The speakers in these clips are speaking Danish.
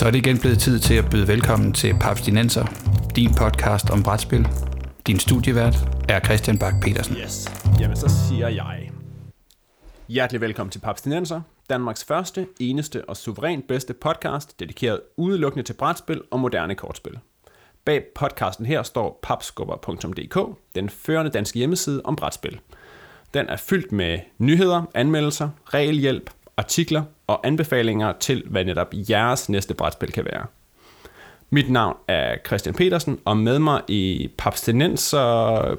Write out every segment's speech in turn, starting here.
Så er det igen blevet tid til at byde velkommen til Papstinenser, din podcast om brætspil. Din studievært er Christian Bak petersen Yes. Jamen, så siger jeg... Hjertelig velkommen til Papstinenser, Danmarks første, eneste og suverænt bedste podcast, dedikeret udelukkende til brætspil og moderne kortspil. Bag podcasten her står papskubber.dk, den førende danske hjemmeside om brætspil. Den er fyldt med nyheder, anmeldelser, regelhjælp, artikler og anbefalinger til, hvad netop jeres næste brætspil kan være. Mit navn er Christian Petersen, og med mig i Papstinenser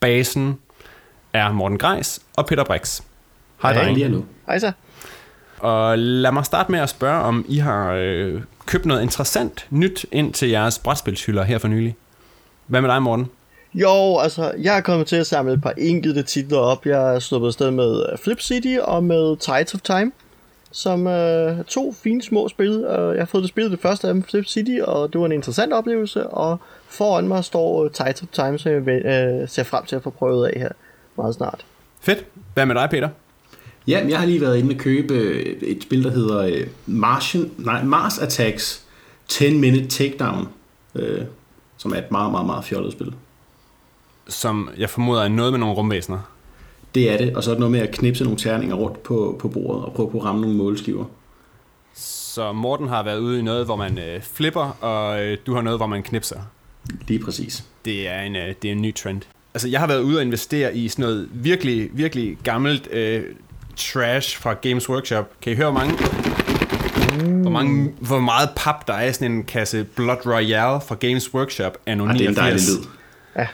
basen er Morten Greis og Peter Brix. Hej, Ja, drenge. lige nu. Hej så. Og lad mig starte med at spørge, om I har øh, købt noget interessant nyt ind til jeres brætspilshylder her for nylig. Hvad med dig, Morten? Jo, altså, jeg er kommet til at samle et par enkelte titler op. Jeg er sluppet afsted med øh, Flip City og med Tides of Time, som øh, er to fine små spil. Jeg har fået det spillet det første af dem, Flip City, og det var en interessant oplevelse. Og foran mig står øh, Tides of Time, som jeg øh, ser frem til at få prøvet af her meget snart. Fedt. Hvad med dig, Peter? Ja, jeg har lige været inde og købe øh, et spil, der hedder Martian, nej, Mars Attacks 10 Minute Takedown, øh, som er et meget, meget, meget fjollet spil. Som jeg formoder er noget med nogle rumvæsener. Det er det, og så er det noget med at knipse nogle terninger rundt på, på bordet og prøve på at ramme nogle målskiver. Så Morten har været ude i noget, hvor man øh, flipper, og øh, du har noget, hvor man knipser. Lige præcis. Det er en, øh, det er en ny trend. Altså, jeg har været ude og investere i sådan noget virkelig, virkelig gammelt øh, trash fra Games Workshop. Kan I høre, hvor mange, hvor, mange, hvor meget pap der er i sådan en kasse Blood Royale fra Games Workshop anno Og det er en 89? dejlig lyd.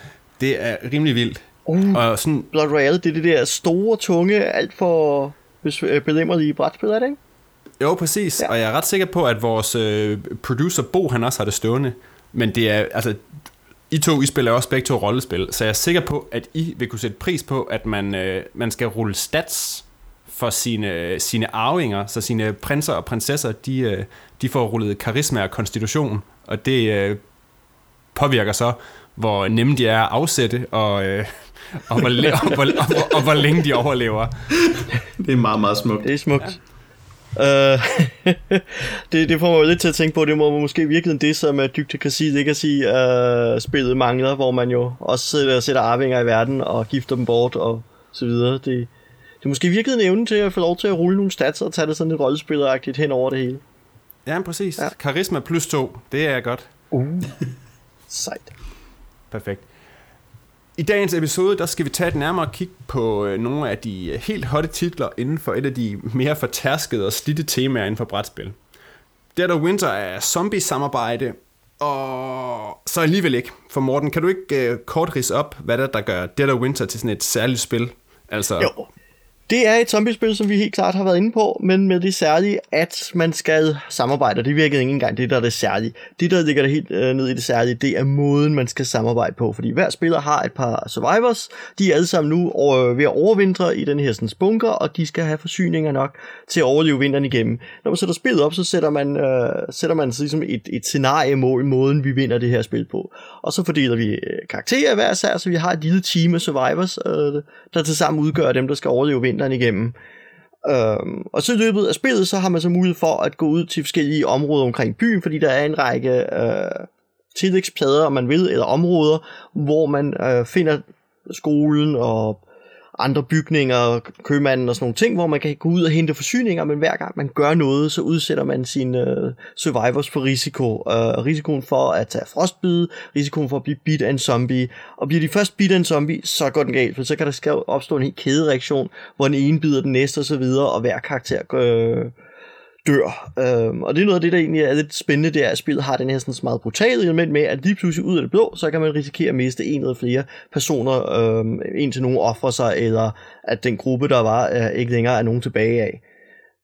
Det er rimelig vildt. Uh. Og sådan, Blood Royale, det er det der store, tunge, alt for øh, belemmerlige brætspil, er det ikke? jo, præcis. Ja. Og jeg er ret sikker på, at vores øh, producer Bo, han også har det stående. Men det er, altså, I to, I spiller også begge to rollespil, så jeg er sikker på, at I vil kunne sætte pris på, at man, øh, man skal rulle stats for sine, sine arvinger, så sine prinser og prinsesser, de, øh, de får rullet karisma og konstitution, og det øh, påvirker så, hvor nemme de er at afsætte, og, øh, og, hvor, og, hvor, og, hvor, og hvor længe de overlever. Det er meget, meget smukt. Det er smukt. Ja. Uh, det, det får mig jo lidt til at tænke på, det må måske virkelig det, som uh, Dygtig Legacy, Legacy uh, spillet mangler, hvor man jo også sætter, sætter arvinger i verden og gifter dem bort og så videre. Det, det er måske virkelig en evne til at få lov til at rulle nogle stats og tage det sådan lidt rollespilleragtigt hen over det hele. Ja, præcis. Ja. Karisma plus to, det er godt. Uh. Sejt. Perfekt. I dagens episode, der skal vi tage et nærmere kig på øh, nogle af de øh, helt hotte titler inden for et af de mere fortærskede og slidte temaer inden for brætspil. Dead of Winter er zombie-samarbejde, og så alligevel ikke. For Morten, kan du ikke øh, kort rise op, hvad det er, der gør Dead of Winter til sådan et særligt spil? Altså, Jo. Det er et zombiespil, som vi helt klart har været inde på, men med det særlige, at man skal samarbejde, og det virkede ikke engang det, der er det særlige. Det, der ligger der helt øh, ned i det særlige, det er måden, man skal samarbejde på, fordi hver spiller har et par survivors, de er alle sammen nu over, ved at overvintre i den her sådan, bunker, og de skal have forsyninger nok til at overleve vinteren igennem. Når man sætter spillet op, så sætter man, øh, sætter man ligesom et, et scenariemål, måden vi vinder det her spil på. Og så fordeler vi øh, karakterer hver sær, så vi har et lille team af survivors, øh, der til sammen udgør dem, der skal overleve vinteren igennem. Øhm, og så i løbet af spillet, så har man så mulighed for at gå ud til forskellige områder omkring byen, fordi der er en række øh, tillægsplader, om man vil, eller områder, hvor man øh, finder skolen og andre bygninger, købmanden og sådan nogle ting, hvor man kan gå ud og hente forsyninger, men hver gang man gør noget, så udsætter man sine øh, survivors for risiko. Øh, risikoen for at tage frostbide, risikoen for at blive bidt af en zombie, og bliver de først bidt af en zombie, så går den galt, for så kan der opstå en helt kædereaktion, hvor den ene bider den næste og så videre, og hver karakter øh, dør. Øhm, og det er noget af det, der egentlig er lidt spændende, det er, at spillet har den her sådan meget brutale element med, at lige pludselig ud af det blå, så kan man risikere at miste en eller flere personer, øhm, indtil nogen offrer sig, eller at den gruppe, der var, øh, ikke længere er nogen tilbage af.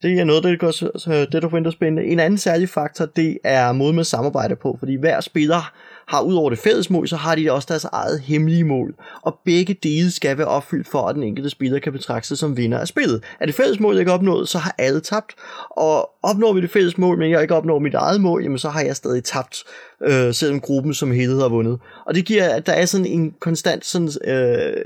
Det er noget, der gør så- så Dead of Winter spændende. En anden særlig faktor, det er måden med samarbejde på, fordi hver spiller har ud over det fælles mål, så har de også deres eget hemmelige mål. Og begge dele skal være opfyldt for, at den enkelte spiller kan betragte sig som vinder af spillet. Er det fælles mål ikke opnået, så har alle tabt. Og opnår vi det fælles mål, men jeg ikke opnår mit eget mål, jamen så har jeg stadig tabt, øh, selvom gruppen som helhed har vundet. Og det giver, at der er sådan en konstant sådan, øh,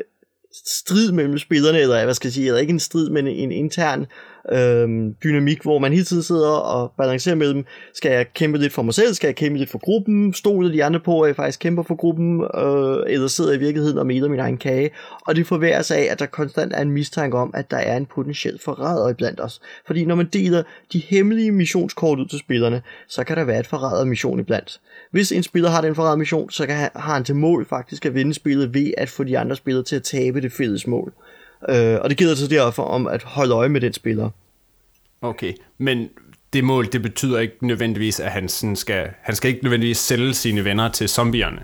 strid mellem spillerne, eller hvad skal jeg sige, eller ikke en strid, men en intern øhm, dynamik, hvor man hele tiden sidder og balancerer mellem, skal jeg kæmpe lidt for mig selv, skal jeg kæmpe lidt for gruppen, stoler de andre på, at jeg faktisk kæmper for gruppen, øh, eller sidder i virkeligheden og meter min egen kage, og det forværres af, at der konstant er en mistanke om, at der er en potentiel forræder iblandt os. Fordi når man deler de hemmelige missionskort ud til spillerne, så kan der være et forræder mission iblandt. Hvis en spiller har den forræder mission, så kan han, har han til mål faktisk at vinde spillet ved at få de andre spillere til at tabe det fælles mål. Øh, og det giver så derfor om at holde øje med den spiller. Okay, men det mål, det betyder ikke nødvendigvis, at han, sådan skal, han skal ikke nødvendigvis sælge sine venner til zombierne.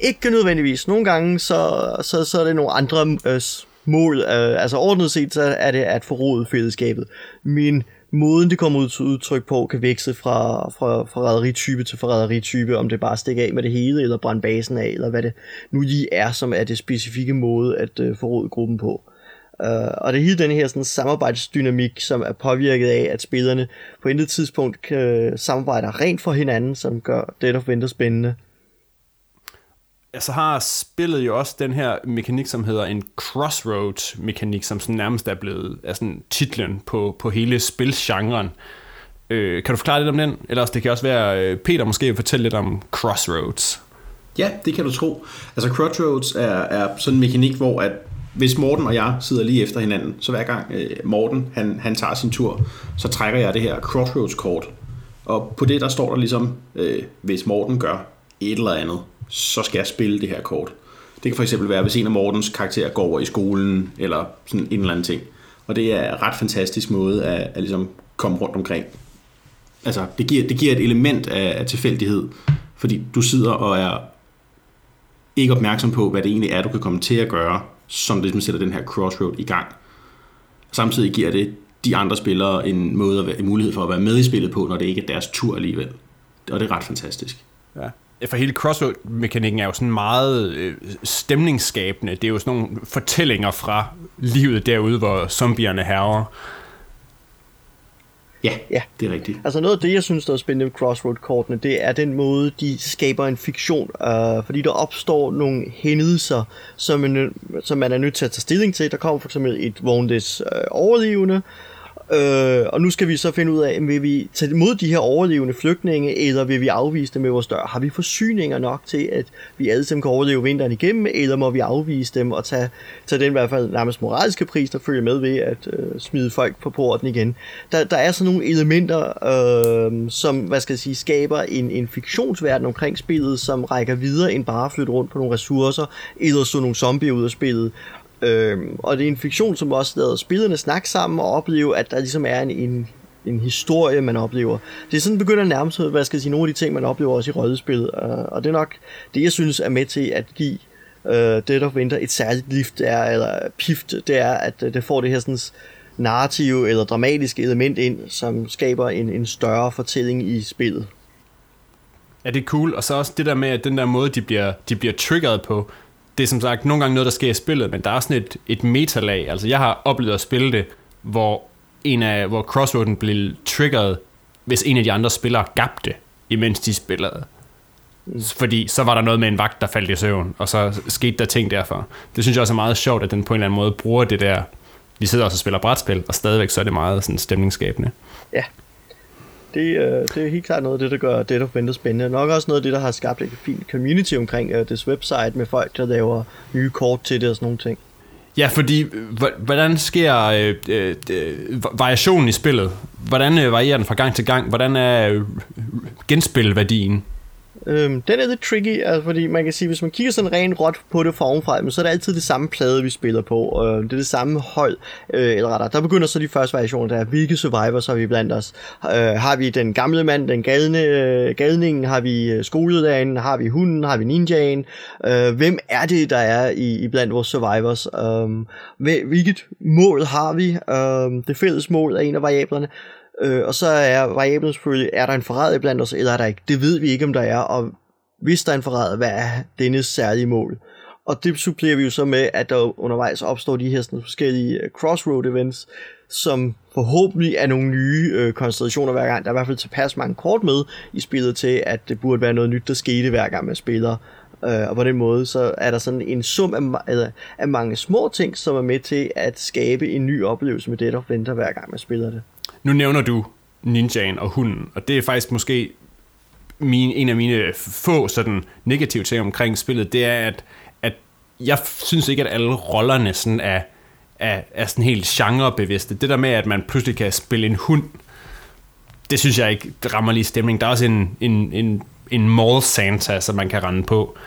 Ikke nødvendigvis. Nogle gange, så, så, så er det nogle andre øh, mål. Øh, altså ordnet set, så er det at forråde fællesskabet. Men måden, det kommer ud til udtryk på, kan vækse fra, fra forræderitype til forræderitype, om det bare stikker af med det hele, eller brænde basen af, eller hvad det nu lige er, som er det specifikke måde at øh, forråde gruppen på. Uh, og det er hele den her sådan, samarbejdsdynamik, som er påvirket af, at spillerne på intet tidspunkt kan samarbejde rent for hinanden, som gør Dead of Winter spændende. Altså har spillet jo også den her mekanik, som hedder en crossroads-mekanik, som sådan nærmest er blevet er sådan titlen på, på hele spilgenren. Øh, kan du forklare lidt om den? Ellers det kan også være, øh, Peter måske vil fortælle lidt om Crossroads. Ja, det kan du tro. Altså Crossroads er, er sådan en mekanik, hvor at hvis Morten og jeg sidder lige efter hinanden, så hver gang øh, Morten han, han tager sin tur, så trækker jeg det her Crossroads-kort. Og på det der står der ligesom, øh, hvis Morten gør et eller andet, så skal jeg spille det her kort. Det kan for eksempel være, hvis en af Mortens karakterer går over i skolen, eller sådan en eller anden ting. Og det er en ret fantastisk måde at, at ligesom komme rundt omkring. Altså, det giver, det giver et element af, af tilfældighed, fordi du sidder og er ikke opmærksom på, hvad det egentlig er, du kan komme til at gøre, som ligesom sætter den her crossroad i gang. Samtidig giver det de andre spillere en, måde at være, en mulighed for at være med i spillet på, når det ikke er deres tur alligevel. Og det er ret fantastisk. Ja. For hele crossroad-mekanikken er jo sådan meget øh, stemningsskabende. Det er jo sådan nogle fortællinger fra livet derude, hvor zombierne herrer. Ja, ja, det er rigtigt. Altså noget af det, jeg synes, der er spændende med Crossroad-kortene, det er den måde, de skaber en fiktion. Uh, fordi der opstår nogle hændelser, som man, som man er nødt til at tage stilling til. Der kommer for eksempel et vogndes uh, overlevende, Øh, og nu skal vi så finde ud af, vil vi tage imod de her overlevende flygtninge, eller vil vi afvise dem med vores dør? Har vi forsyninger nok til, at vi alle sammen kan overleve vinteren igennem, eller må vi afvise dem og tage, tage den i hvert fald nærmest moralske pris, der følger med ved at øh, smide folk på porten igen? Der, der er sådan nogle elementer, øh, som hvad skal jeg sige, skaber en, en fiktionsverden omkring spillet, som rækker videre end bare at flytte rundt på nogle ressourcer, eller så nogle zombier ud af spillet. Øhm, og det er en fiktion, som også lader spillerne snakke sammen og opleve, at der ligesom er en, en, en historie, man oplever. Det er sådan begynder at nærme sig, hvad skal jeg sige, nogle af de ting, man oplever også i rollespil. Øh, og det er nok det, jeg synes er med til at give øh, Dead of Winter et særligt lift, er, eller pift, det er, at øh, det får det her sådan narrative eller dramatiske element ind, som skaber en, en større fortælling i spillet. Ja, det er cool. Og så også det der med, at den der måde, de bliver, de bliver triggeret på, det er som sagt nogle gange noget, der sker i spillet, men der er sådan et, et metalag. Altså, jeg har oplevet at spille det, hvor, en af, hvor crossroaden blev triggeret, hvis en af de andre spillere gabte, imens de spillede. Fordi så var der noget med en vagt, der faldt i søvn, og så skete der ting derfor. Det synes jeg også er meget sjovt, at den på en eller anden måde bruger det der. Vi sidder også og spiller brætspil, og stadigvæk så er det meget sådan stemningsskabende. Ja, det, øh, det er helt klart noget af det, der gør Dead of Winter spændende. Nok også noget af det, der har skabt et fint community omkring øh, this website med folk, der laver nye kort til det og sådan nogle ting. Ja, fordi øh, hvordan sker øh, øh, øh, variationen i spillet? Hvordan øh, varierer den fra gang til gang? Hvordan er øh, genspilværdien? Øhm, den er lidt tricky, altså, fordi man kan sige, hvis man kigger sådan rent råt på det foranfra, så er det altid det samme plade, vi spiller på. Øh, det er det samme hold, øh, eller rettere, der begynder så de første variationer, der er, hvilke survivors har vi blandt os? Øh, har vi den gamle mand, den galne, øh, galningen, har vi øh, skoledagen, har vi hunden, har vi ninjaen? Øh, hvem er det, der er i, i blandt vores survivors? Øh, hvilket mål har vi? Øh, det fælles mål er en af variablerne. Øh, og så er variablen selvfølgelig, er der en forræder blandt os, eller er der ikke? Det ved vi ikke, om der er, og hvis der er en forræder, hvad er dennes særlige mål? Og det supplerer vi jo så med, at der undervejs opstår de her sådan forskellige øh, crossroad events, som forhåbentlig er nogle nye øh, konstellationer hver gang. Der er i hvert fald tilpas mange kort med i spillet til, at det burde være noget nyt, der skete hver gang man spiller. Øh, og på den måde, så er der sådan en sum af, af, af mange små ting, som er med til at skabe en ny oplevelse med det, der venter hver gang man spiller det. Nu nævner du ninjaen og hunden, og det er faktisk måske min, en af mine få sådan negative ting omkring spillet, det er, at, at jeg synes ikke, at alle rollerne sådan er, er, er sådan helt genrebevidste. Det der med, at man pludselig kan spille en hund, det synes jeg ikke rammer lige stemning. Der er også en, en, en, en mall Santa, som man kan rende på.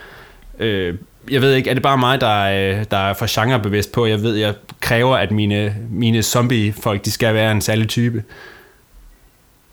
Øh, jeg ved ikke, er det bare mig, der er, der er for genrebevidst på? Jeg ved, jeg kræver, at mine, mine zombie-folk, de skal være en særlig type.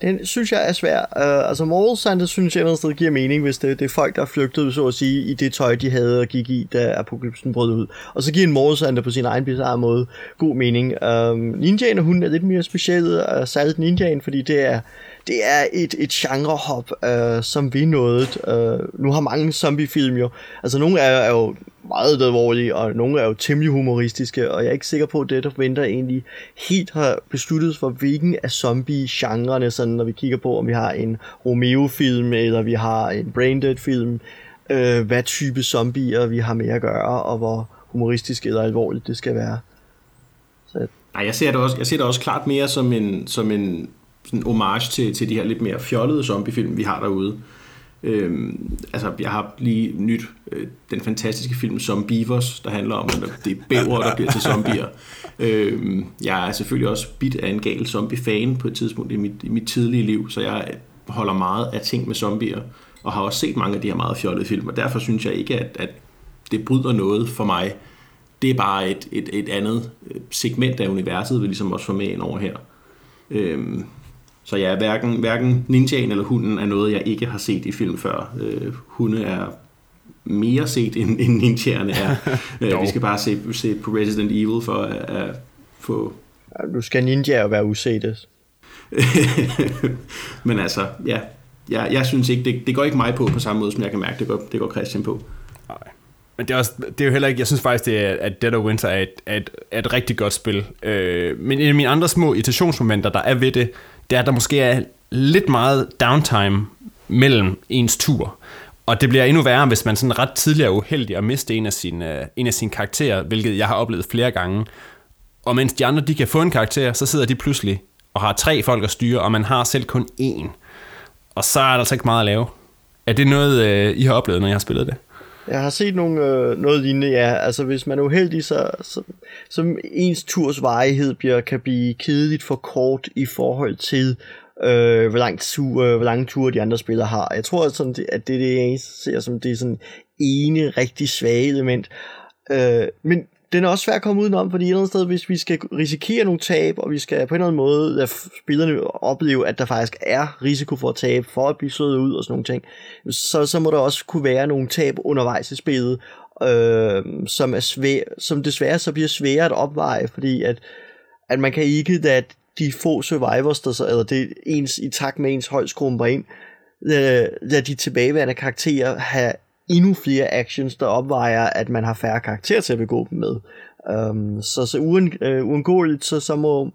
Den synes jeg er svær. Uh, altså Moral Santa synes jeg et sted giver mening, hvis det, det er folk, der er flygtet, så at sige, i det tøj, de havde og gik i, da apokalypsen brød ud. Og så giver en Moral Santa på sin egen bizarre måde god mening. Uh, Ninjaen og hun er lidt mere speciel, uh, særligt Ninjaen, fordi det er, det er et, et genrehop, øh, som vi nåede. Øh, nu har mange zombiefilm jo, altså nogle er, er jo meget alvorlige, og nogle er jo temmelig humoristiske, og jeg er ikke sikker på, at det, der venter egentlig helt har besluttet for, hvilken af zombie-genrerne, sådan når vi kigger på, om vi har en Romeo-film, eller vi har en Braindead-film, øh, hvad type zombier vi har med at gøre, og hvor humoristisk eller alvorligt det skal være. Så. Nej, jeg ser det også, jeg ser det også klart mere som en, som en sådan homage til, til de her lidt mere fjollede zombiefilm, vi har derude. Øhm, altså, jeg har lige nyt øh, den fantastiske film Zombievers, der handler om, at det er bæver, der bliver til zombier. Øhm, jeg er selvfølgelig også bit af en gal zombie-fan på et tidspunkt i mit, i mit tidlige liv, så jeg holder meget af ting med zombier, og har også set mange af de her meget fjollede film, og derfor synes jeg ikke, at, at det bryder noget for mig. Det er bare et, et, et andet øh, segment af universet, vi ligesom også får med ind over her. Øhm, så ja, hverken, hverken ninjaen eller hunden er noget, jeg ikke har set i film før. Øh, hunde er mere set, end, end ninjaerne er. øh, vi skal bare se, se på Resident Evil for at, at få... Nu skal ninjaer være usete. Men altså, ja, jeg, jeg synes ikke, det, det går ikke mig på på samme måde, som jeg kan mærke, det går, det går Christian på. Nej. Men det er, også, det er jo heller ikke, jeg synes faktisk, det er, at Dead of Winter er et, er et, er et rigtig godt spil. Øh, men en af mine andre små irritationsmomenter, der er ved det, det er, at der måske er lidt meget downtime mellem ens tur. Og det bliver endnu værre, hvis man sådan ret tidligt er uheldig at miste en af sine, øh, en af sine karakterer, hvilket jeg har oplevet flere gange. Og mens de andre de kan få en karakter, så sidder de pludselig og har tre folk at styre, og man har selv kun én. Og så er der altså ikke meget at lave. Er det noget, øh, I har oplevet, når jeg har spillet det? Jeg har set nogle, øh, noget lignende, ja. Altså hvis man er uheldig, så, så, så ens turs varighed bliver, kan blive kedeligt for kort i forhold til, øh, hvor, lang tur, øh, hvor lange ture de andre spillere har. Jeg tror, at, sådan, at det er det, jeg ser som det er sådan ene rigtig svage element. Øh, men den er også svær at komme udenom, fordi et eller andet sted, hvis vi skal risikere nogle tab, og vi skal på en eller anden måde lade spillerne opleve, at der faktisk er risiko for at tabe, for at blive slået ud og sådan nogle ting, så, så må der også kunne være nogle tab undervejs i spillet, øh, som, er svær, som desværre så bliver svære at opveje, fordi at, at man kan ikke lade de få survivors, der så, eller det ens i takt med ens hold skrumper ind, øh, lade, lade de tilbageværende karakterer have endnu flere actions, der opvejer, at man har færre karakterer til at begå dem med. Um, så så uen, uh, øh, uundgåeligt, så, så må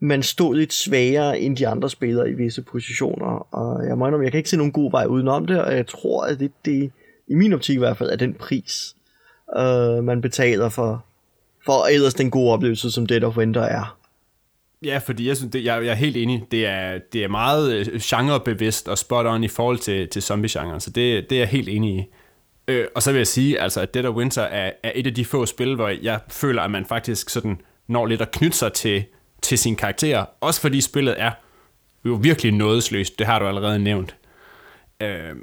man stå lidt svagere end de andre spillere i visse positioner. Og jeg mener, jeg kan ikke se nogen god vej udenom det, og jeg tror, at det, det i min optik i hvert fald, er den pris, uh, man betaler for, for ellers den gode oplevelse, som Dead of Winter er. Ja, fordi jeg synes, det, jeg, jeg er helt enig. Det er, det er meget øh, genrebevidst og spot on i forhold til, til zombie-genren, så det, det er jeg helt enig i. Øh, og så vil jeg sige, altså, at Dead of Winter er, er et af de få spil, hvor jeg føler, at man faktisk sådan når lidt at knytte sig til, til sine karakterer. Også fordi spillet er jo virkelig nådesløst. Det har du allerede nævnt. Øh,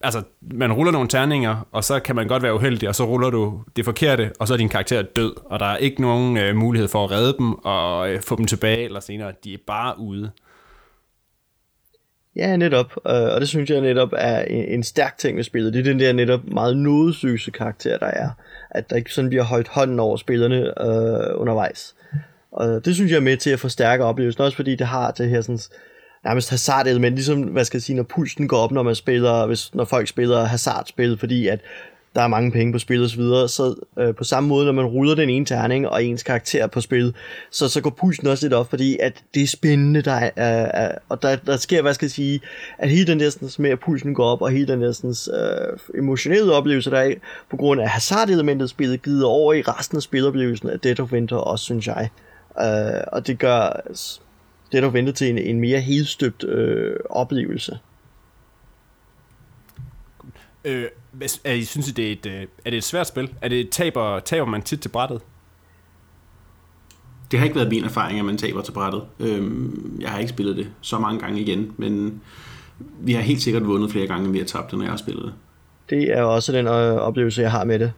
altså, man ruller nogle terninger, og så kan man godt være uheldig, og så ruller du det forkerte, og så er din karakter død, og der er ikke nogen øh, mulighed for at redde dem og øh, få dem tilbage eller senere. De er bare ude. Ja, netop. Og det synes jeg netop er en, stærk ting ved spillet. Det er den der netop meget nådesløse karakter, der er. At der ikke sådan bliver holdt hånden over spillerne øh, undervejs. Og det synes jeg er med til at forstærke oplevelsen, også fordi det har det her sådan, nærmest hazard-element, ligesom hvad skal jeg sige, når pulsen går op, når man spiller, hvis, når folk spiller hazard-spil, fordi at der er mange penge på spil og så videre, så øh, på samme måde, når man ruller den ene terning og ens karakter på spil, så, så går pulsen også lidt op, fordi at det er spændende, der er, er, og der, der sker, hvad skal jeg sige, at hele den der sådan, med at pulsen går op, og hele den der sådan, øh, emotionelle oplevelse, der er på grund af hasardelementet i spillet, givet over i resten af spiloplevelsen af Dead of Winter også, synes jeg. Øh, og det gør Dead of Winter til en, en mere helstøbt øh, oplevelse. Øh, er I synes, det er et, øh, er det et svært spil? Er det taber, taber man tit til brættet? Det har ikke været min erfaring, at man taber til brættet. Øhm, jeg har ikke spillet det så mange gange igen, men vi har helt sikkert vundet flere gange, end vi har tabt det, når jeg har spillet det. Det er også den øh, oplevelse, jeg har med det.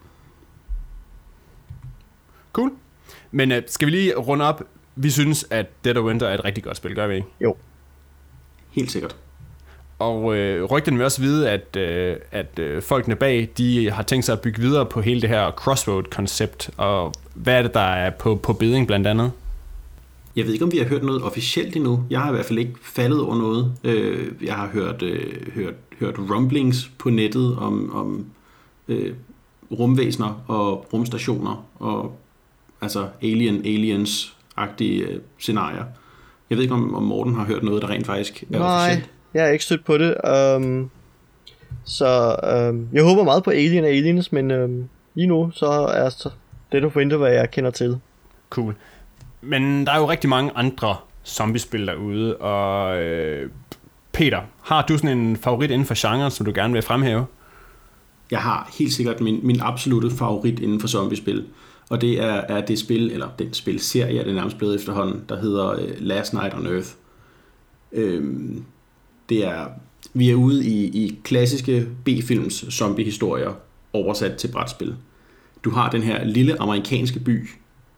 Cool. Men øh, skal vi lige runde op? Vi synes, at Dead of Winter er et rigtig godt spil, gør vi ikke? Jo. Helt sikkert. Og øh, rygten vil også vide, at, øh, at øh, folkene bag, de har tænkt sig at bygge videre på hele det her Crossroad-koncept. Og hvad er det, der er på, på beding blandt andet? Jeg ved ikke, om vi har hørt noget officielt endnu. Jeg har i hvert fald ikke faldet over noget. Øh, jeg har hørt, øh, hørt, hørt rumblings på nettet om, om øh, rumvæsener og rumstationer og altså alien, aliens-agtige øh, scenarier. Jeg ved ikke, om, om Morten har hørt noget, der rent faktisk er Nej, officielt. Jeg har ikke stødt på det. Um, så um, jeg håber meget på Alien og Aliens, men um, lige nu så er det du forventer, hvad jeg kender til. Cool. Men der er jo rigtig mange andre zombiespil derude, og øh, Peter, har du sådan en favorit inden for genren, som du gerne vil fremhæve? Jeg har helt sikkert min, min absolute favorit inden for zombiespil. Og det er, er det spil, eller den spilserie, det er nærmest blevet efterhånden, der hedder uh, Last Night on Earth. Øhm, det er, vi er ude i, i klassiske B-films zombie-historier oversat til brætspil. Du har den her lille amerikanske by,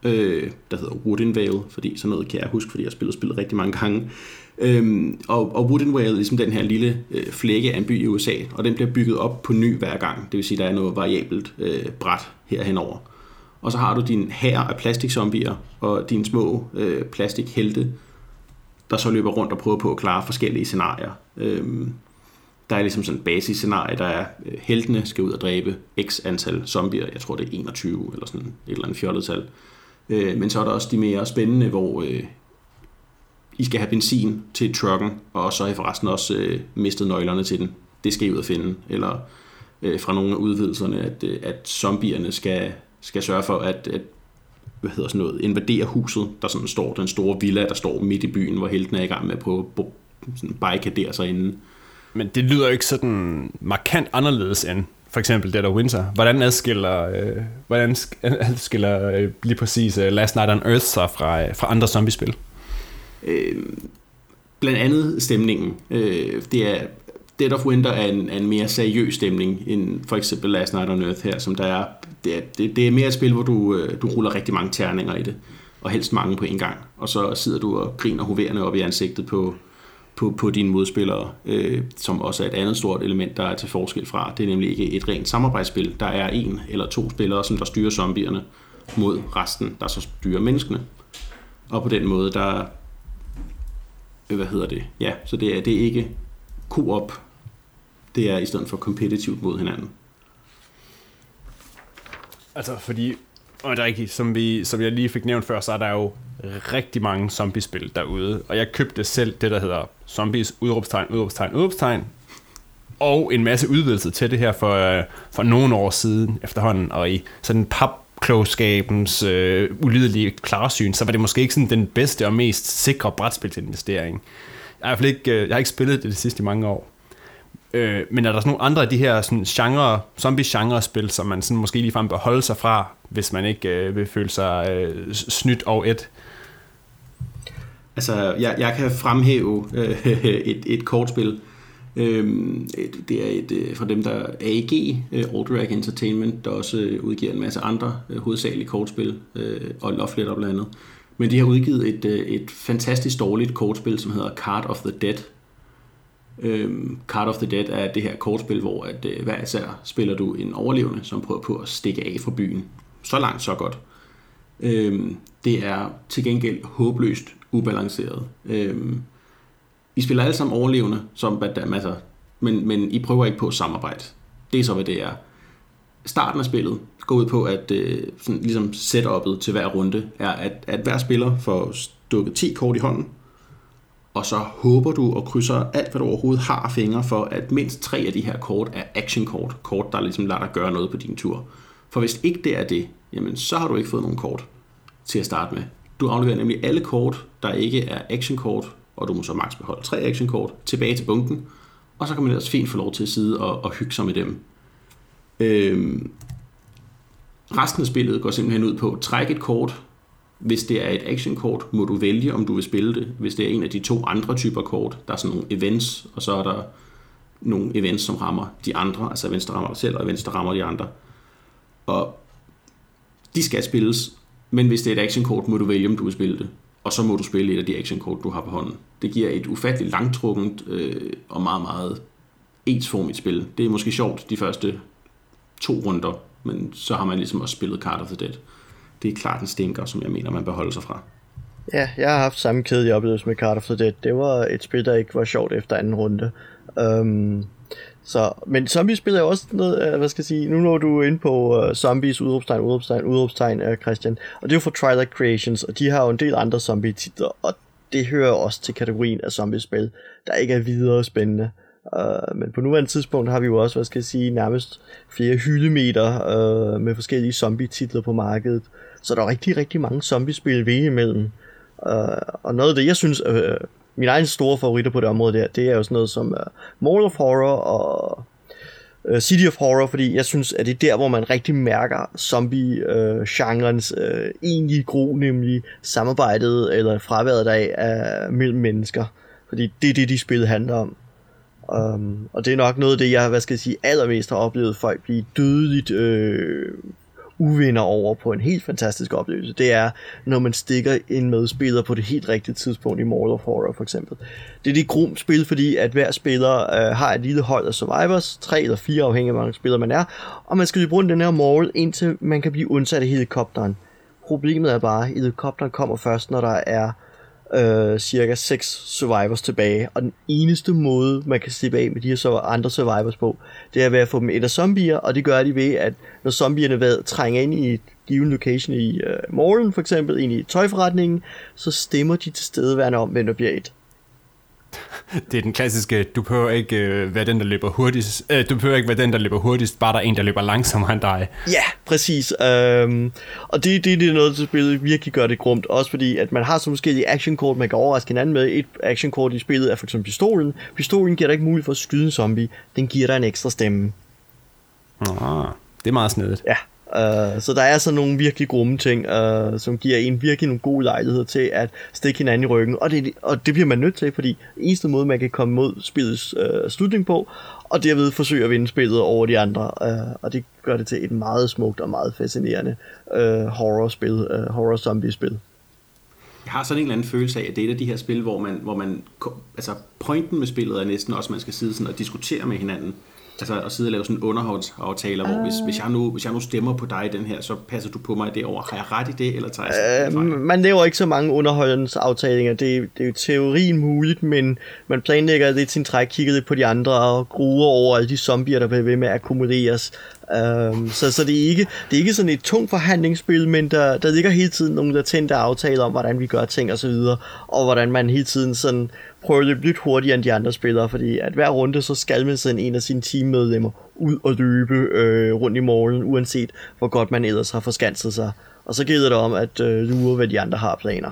øh, der hedder Woodinvale, fordi sådan noget kan jeg huske, fordi jeg har spillet spillet rigtig mange gange. Øhm, og, og Woodinvale er ligesom den her lille øh, flække af en by i USA, og den bliver bygget op på ny hver gang. Det vil sige, der er noget variabelt øh, bræt her henover. Og så har du din hær af plastikzombier og dine små øh, plastikhelte, der så løber rundt og prøver på at klare forskellige scenarier. Øhm, der er ligesom sådan et basisscenarie, der er, øh, heltene skal ud og dræbe x antal zombier, jeg tror det er 21 eller sådan et eller andet fjollet tal. Øh, men så er der også de mere spændende, hvor øh, I skal have benzin til trucken, og så har I forresten også øh, mistet nøglerne til den. Det skal I ud og finde. Eller øh, fra nogle af udvidelserne, at, øh, at zombierne skal, skal sørge for at, at hvad hedder sådan noget, invadere huset, der sådan står den store villa, der står midt i byen, hvor helten er i gang med at prøve at sådan barrikadere sig inden. Men det lyder jo ikke sådan markant anderledes end for eksempel Dead of Winter. Hvordan adskiller, øh, hvordan adskiller øh, lige præcis øh, Last Night on Earth sig fra, øh, fra andre zombiespil? Øh, blandt andet stemningen. Øh, det er Dead of Winter er en, er en mere seriøs stemning end for eksempel Last Night on Earth her, som der er. Det er, det, det er mere et spil, hvor du, øh, du ruller rigtig mange terninger i det, og helst mange på en gang. Og så sidder du og griner hoverende op i ansigtet på, på, på dine modspillere, øh, som også er et andet stort element, der er til forskel fra. Det er nemlig ikke et rent samarbejdsspil. Der er en eller to spillere, som der styrer zombierne mod resten, der så styrer menneskene. Og på den måde, der... Øh, hvad hedder det? Ja, så det er, det er ikke co-op. Det er i stedet for kompetitivt mod hinanden. Altså, fordi, og det er rigtigt, som, vi, som jeg lige fik nævnt før, så er der jo rigtig mange zombiespil derude, og jeg købte selv det, der hedder Zombies, udråbstegn, udråbstegn, udråbstegn, og en masse udvidelser til det her for, øh, for nogle år siden efterhånden, og i sådan papklogskabens øh, ulidelige klarsyn, så var det måske ikke sådan den bedste og mest sikre brætspilsinvestering. Jeg har, ikke, øh, jeg har ikke spillet det de sidste mange år. Øh, men er der sådan nogle andre af de her sådan genre, zombie-genre-spil, som man sådan måske ligefrem bør holde sig fra, hvis man ikke øh, vil føle sig øh, snydt og et? Altså, jeg, jeg kan fremhæve øh, et, et kortspil. Øh, det er et øh, fra dem, der AEG, øh, Old Drag Entertainment, der også øh, udgiver en masse andre øh, hovedsagelige kortspil, øh, og Love og blandt andet. Men de har udgivet et, et fantastisk dårligt kortspil, som hedder Card of the Dead, Øhm, Card of the Dead er det her kortspil, hvor at, øh, hver især spiller du en overlevende, som prøver på at stikke af fra byen. Så langt, så godt. Øhm, det er til gengæld håbløst ubalanceret. Øhm, I spiller alle sammen overlevende, som, altså, men, men I prøver ikke på samarbejde. Det er så, hvad det er. starten af spillet går ud på, at øh, sådan, ligesom setup'et til hver runde er, at, at hver spiller får dukket 10 kort i hånden, og så håber du og krydser alt, hvad du overhovedet har fingre for, at mindst tre af de her kort er action-kort. Kort, der ligesom lader dig gøre noget på din tur. For hvis ikke det er det, jamen så har du ikke fået nogen kort til at starte med. Du afleverer nemlig alle kort, der ikke er action-kort, og du må så maks beholde tre action-kort, tilbage til bunken, og så kan man ellers fint få lov til at sidde og, og hygge sig med dem. Øhm, resten af spillet går simpelthen ud på, at trække et kort, hvis det er et actionkort, må du vælge, om du vil spille det. Hvis det er en af de to andre typer kort, der er sådan nogle events, og så er der nogle events, som rammer de andre, altså events, der rammer dig selv, og events, der rammer de andre. Og de skal spilles, men hvis det er et actionkort, må du vælge, om du vil spille det. Og så må du spille et af de actionkort, du har på hånden. Det giver et ufatteligt langtrukket øh, og meget, meget ensformigt spil. Det er måske sjovt de første to runder, men så har man ligesom også spillet Card of the Dead det er klart en stinker, som jeg mener, man bør holde sig fra. Ja, jeg har haft samme kedelige oplevelse med Card of the Dead. Det var et spil, der ikke var sjovt efter anden runde. Um, så, men Zombie spiller jo også noget, øh, hvad skal jeg sige, nu når du er inde på uh, zombies, udråbstegn, udråbstegn, udråbstegn, uh, Christian, og det er jo fra Twilight Creations, og de har jo en del andre zombie-titler, og det hører også til kategorien af zombie-spil, der ikke er videre spændende. Uh, men på nuværende tidspunkt har vi jo også, hvad skal jeg sige, nærmest flere hyldemeter uh, med forskellige zombie-titler på markedet. Så der er rigtig, rigtig mange zombiespil ved imellem. Uh, og noget af det, jeg synes, uh, min egen store favoritter på det område der, det er jo sådan noget som uh, Mall of Horror og uh, City of Horror, fordi jeg synes, at det er der, hvor man rigtig mærker zombie-genrens uh, uh, egentlige gro, nemlig samarbejdet eller fraværet af uh, mellem mennesker. Fordi det er det, de spil handler om. Um, og det er nok noget af det, jeg hvad skal jeg sige, allermest har oplevet folk blive dødeligt øh, uvinder over på en helt fantastisk oplevelse, det er, når man stikker en medspiller på det helt rigtige tidspunkt i Mall of Horror for eksempel. Det er det grum spil, fordi at hver spiller øh, har et lille hold af survivors, tre eller fire afhængig af, hvor mange spillere man er, og man skal løbe rundt den her mall, indtil man kan blive undsat af helikopteren. Problemet er bare, at helikopteren kommer først, når der er øh, cirka 6 survivors tilbage, og den eneste måde, man kan slippe af med de her så andre survivors på, det er ved at få dem et af zombier, og det gør de ved, at når zombierne ved, trænger ind i et given location i øh, morgen, for eksempel ind i tøjforretningen, så stemmer de til stedeværende om, hvem der bliver et det er den klassiske, du behøver ikke øh, være den, der løber hurtigst. Øh, du behøver ikke være den, der løber hurtigst, bare der er en, der løber langsommere end dig. Ja, præcis. Øhm, og det, det, det er noget, der spillet virkelig gør det grumt. Også fordi, at man har så forskellige actionkort, man kan overraske hinanden med. Et actionkort i spillet er for eksempel pistolen. Pistolen giver dig ikke mulighed for at skyde en zombie. Den giver dig en ekstra stemme. Ah, det er meget snedigt. Ja, Uh, så der er sådan nogle virkelig grumme ting, uh, som giver en virkelig nogle gode lejligheder til at stikke hinanden i ryggen. Og det, og det bliver man nødt til, fordi eneste måde, man kan komme mod spillets uh, slutning på, og derved forsøge at vinde spillet over de andre. Uh, og det gør det til et meget smukt og meget fascinerende uh, horror-spil, uh, horror-zombie-spil. Jeg har sådan en eller anden følelse af, at det er et af de her spil, hvor man, hvor man altså pointen med spillet er næsten også, at man skal sidde sådan og diskutere med hinanden altså at sidde og lave sådan underholdsaftaler, hvor hvis, hvis, jeg nu, hvis jeg nu stemmer på dig i den her, så passer du på mig derovre. Har jeg ret i det, eller tager jeg øh, Man laver ikke så mange underholdsaftalinger. Det, det er jo teorien muligt, men man planlægger lidt sin træk, kigger lidt på de andre og gruer over alle de zombier, der bliver ved med at akkumuleres. Um, så, så det, er ikke, det er ikke sådan et tungt forhandlingsspil, men der, der ligger hele tiden nogle latente aftaler om, hvordan vi gør ting og så videre, og hvordan man hele tiden sådan prøver at løbe lidt hurtigere end de andre spillere, fordi at hver runde, så skal man sende en af sine teammedlemmer ud og løbe øh, rundt i morgen, uanset hvor godt man ellers har forskanset sig. Og så gælder det om at øh, lure, hvad de andre har planer.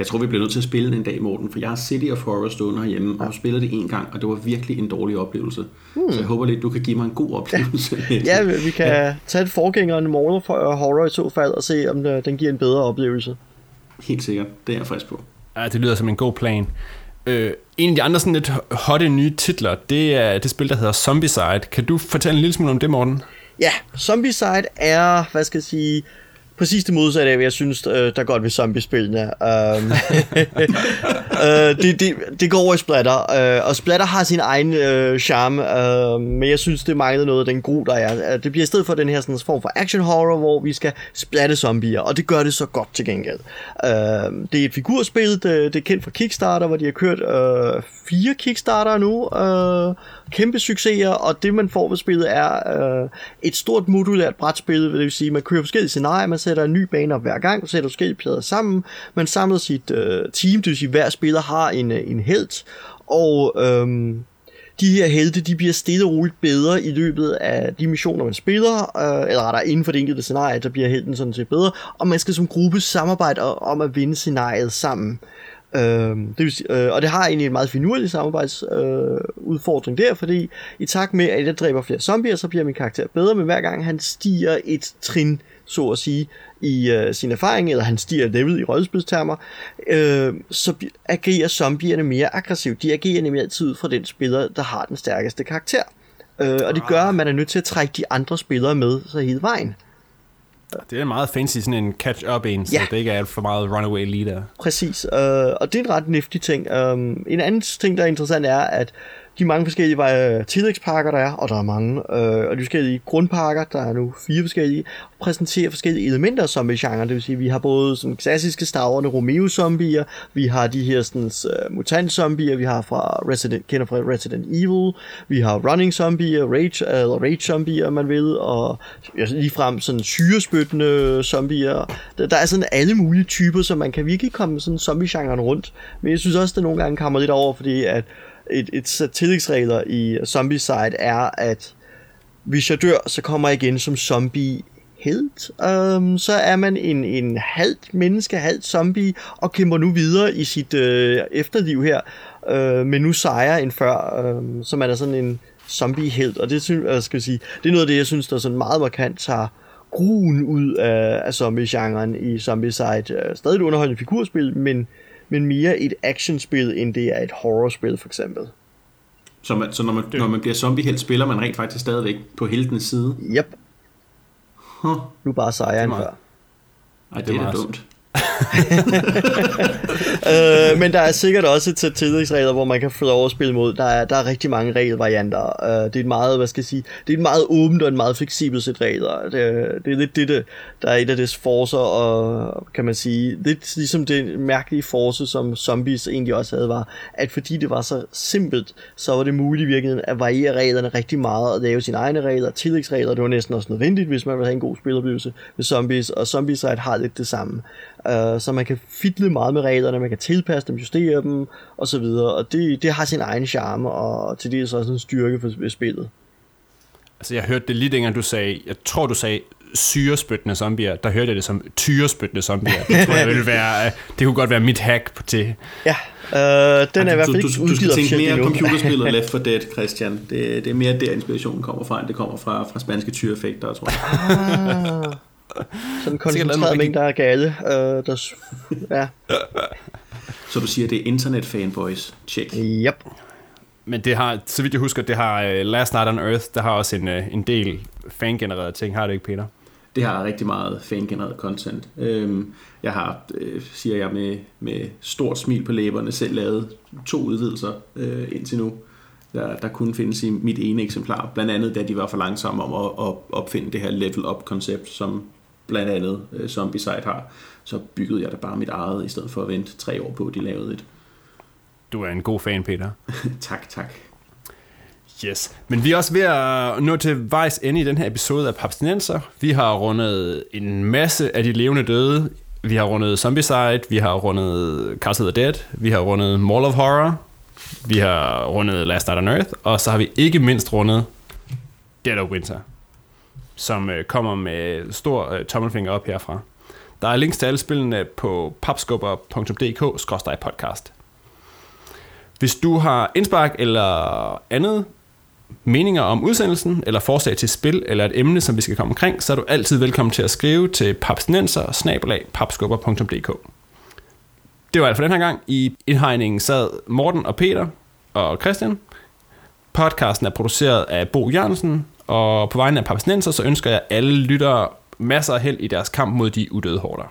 Jeg tror, vi bliver nødt til at spille en dag, Morten, for jeg har City of Horror stående herhjemme, ja. og har spillet det en gang, og det var virkelig en dårlig oplevelse. Hmm. Så jeg håber lidt, du kan give mig en god oplevelse. Ja, ja vi kan ja. tage et forgængeren Mortal øh, Horror i så fald, og se, om øh, den giver en bedre oplevelse. Helt sikkert, det er jeg frisk på. Ja, det lyder som en god plan. Øh, en af de andre sådan lidt hotte nye titler, det er det spil, der hedder Zombicide. Kan du fortælle en lille smule om det, Morten? Ja, Zombicide er, hvad skal jeg sige, præcis det modsatte af, hvad jeg synes, øh, der godt ved zombiespillene. Um, øh, det, det, det går over i Splatter, øh, og Splatter har sin egen øh, charme, øh, men jeg synes, det mangler noget af den gro, der er. Det bliver i stedet for den her sådan, form for action horror, hvor vi skal splatte zombier, og det gør det så godt til gengæld. Øh, det er et figurspil, det, det er kendt fra Kickstarter, hvor de har kørt øh, fire Kickstarter nu, øh, kæmpe succeser, og det man får ved spillet er øh, et stort modulært brætspil, det vil sige, man kører forskellige scenarier, man sætter en ny bane op hver gang, sætter forskellige plader sammen, man samler sit øh, team, det vil sige, hver spiller har en, øh, en held, og øh, de her helte, de bliver stille og roligt bedre i løbet af de missioner, man spiller, øh, eller rettere inden for det enkelte scenarie, der bliver helten sådan set bedre, og man skal som gruppe samarbejde om at vinde scenariet sammen. Øh, det vil sige, øh, og det har egentlig en meget finurlig samarbejdsudfordring øh, der, fordi i takt med, at jeg dræber flere zombier, så bliver min karakter bedre, men hver gang han stiger et trin, så at sige, i øh, sin erfaring, eller han stiger level i rollespilstermer, øh, så agerer zombierne mere aggressivt. De agerer nemlig altid ud fra den spiller, der har den stærkeste karakter. Øh, og det gør, at man er nødt til at trække de andre spillere med så hele vejen. Det er en meget fancy sådan en catch-up en, så ja. det ikke er for meget runaway leader. Præcis, øh, og det er en ret niftig ting. Um, en anden ting, der er interessant, er, at de mange forskellige øh, tillægspakker, der er, og der er mange, øh, og de forskellige grundpakker, der er nu fire forskellige, præsenterer forskellige elementer som i genre, Det vil sige, vi har både sådan klassiske stavrende Romeo-zombier, vi har de her sådan, uh, mutant-zombier, vi har fra Resident, kender fra Resident Evil, vi har running-zombier, rage, eller rage-zombier, man vil, og ja, ligefrem sådan syrespyttende zombier. Der, der er sådan alle mulige typer, så man kan virkelig komme sådan zombie-genren rundt. Men jeg synes også, det nogle gange kommer lidt over, fordi at et, et sæt tillægsregler i Zombicide er, at hvis jeg dør, så kommer jeg igen som zombie helt. Um, så er man en, en halvt menneske, halvt zombie, og kæmper nu videre i sit øh, efterliv her, øh, men nu sejrer end før, øh, så man er sådan en zombie-helt, og det, synes, jeg skal sige, det er noget af det, jeg synes, der er sådan meget markant tager gruen ud af, af zombie-genren i Zombicide. Øh, stadig et underholdende figurspil, men men mere et actionspil, end det er et horrorspil for eksempel. Så, man, så når, man, når man bliver zombie spiller man rent faktisk stadigvæk på heltenes side? Yep. Huh. Nu bare sejrer end før. Ej, det, det er, er dumt. øh, men der er sikkert også til tillægsregler, hvor man kan få lov at spille mod. Der er, der er rigtig mange regelvarianter. Øh, det er et meget, hvad skal jeg sige, det er et meget åbent og en meget fleksibelt sæt regler. Det, det er lidt det, det, der er et af dets forser, og kan man sige, lidt ligesom det mærkelige force, som Zombies egentlig også havde, var, at fordi det var så simpelt, så var det muligt i virkeligheden at variere reglerne rigtig meget, og lave sine egne regler, tillægsregler, det var næsten også nødvendigt, hvis man ville have en god spiloplevelse med Zombies, og Zombies har lidt det samme. Uh, så man kan fidle meget med reglerne, man kan tilpasse dem, justere dem og så videre, og det, det har sin egen charme, og til det er så også en styrke for spillet. Altså jeg hørte det lige dengang du sagde, jeg tror du sagde syrespyttende zombier, der hørte jeg det som tyrespyttende zombier. Det, tror jeg ville være, det kunne godt være mit hack på til. Ja, øh, den er i hvert fald ikke du, du, du skal tænke mere computerspillet Left 4 Dead, Christian. Det, det er mere der inspirationen kommer fra, end det kommer fra, fra spanske tyreffekter, tror jeg. Ah. Sådan en koncentreret mængde af gale. Øh, der, ja. Så du siger, det er internet fanboys. Check. Yep. Men det har, så vidt jeg husker, det har uh, Last Night on Earth, der har også en, uh, en del fangenererede ting. Har det ikke, Peter? Det har rigtig meget fangenereret content. Øhm, jeg har, øh, siger jeg med, med stort smil på læberne, selv lavet to udvidelser øh, indtil nu, der, der kunne findes i mit ene eksemplar. Blandt andet, da de var for langsomme om at, at opfinde det her level up koncept, som blandt andet uh, Zombicide har, så byggede jeg da bare mit eget, i stedet for at vente tre år på, at de lavede et. Du er en god fan, Peter. tak, tak. Yes, men vi er også ved at nå til vejs ende i den her episode af Papstinenser. Vi har rundet en masse af de levende døde. Vi har rundet Zombicide, vi har rundet Castle of the Dead, vi har rundet Mall of Horror, vi har rundet Last Night on Earth, og så har vi ikke mindst rundet Dead of Winter som øh, kommer med stor øh, tommelfinger op herfra. Der er links til alle spillene på papskubber.dk-podcast. Hvis du har indspark eller andet meninger om udsendelsen, eller forslag til spil, eller et emne, som vi skal komme omkring, så er du altid velkommen til at skrive til papsnenser Det var alt for den her gang. I indhegningen sad Morten og Peter og Christian. Podcasten er produceret af Bo Jørgensen, og på vegne af palæstinenser, så ønsker jeg alle lyttere masser af held i deres kamp mod de udøde hårdere.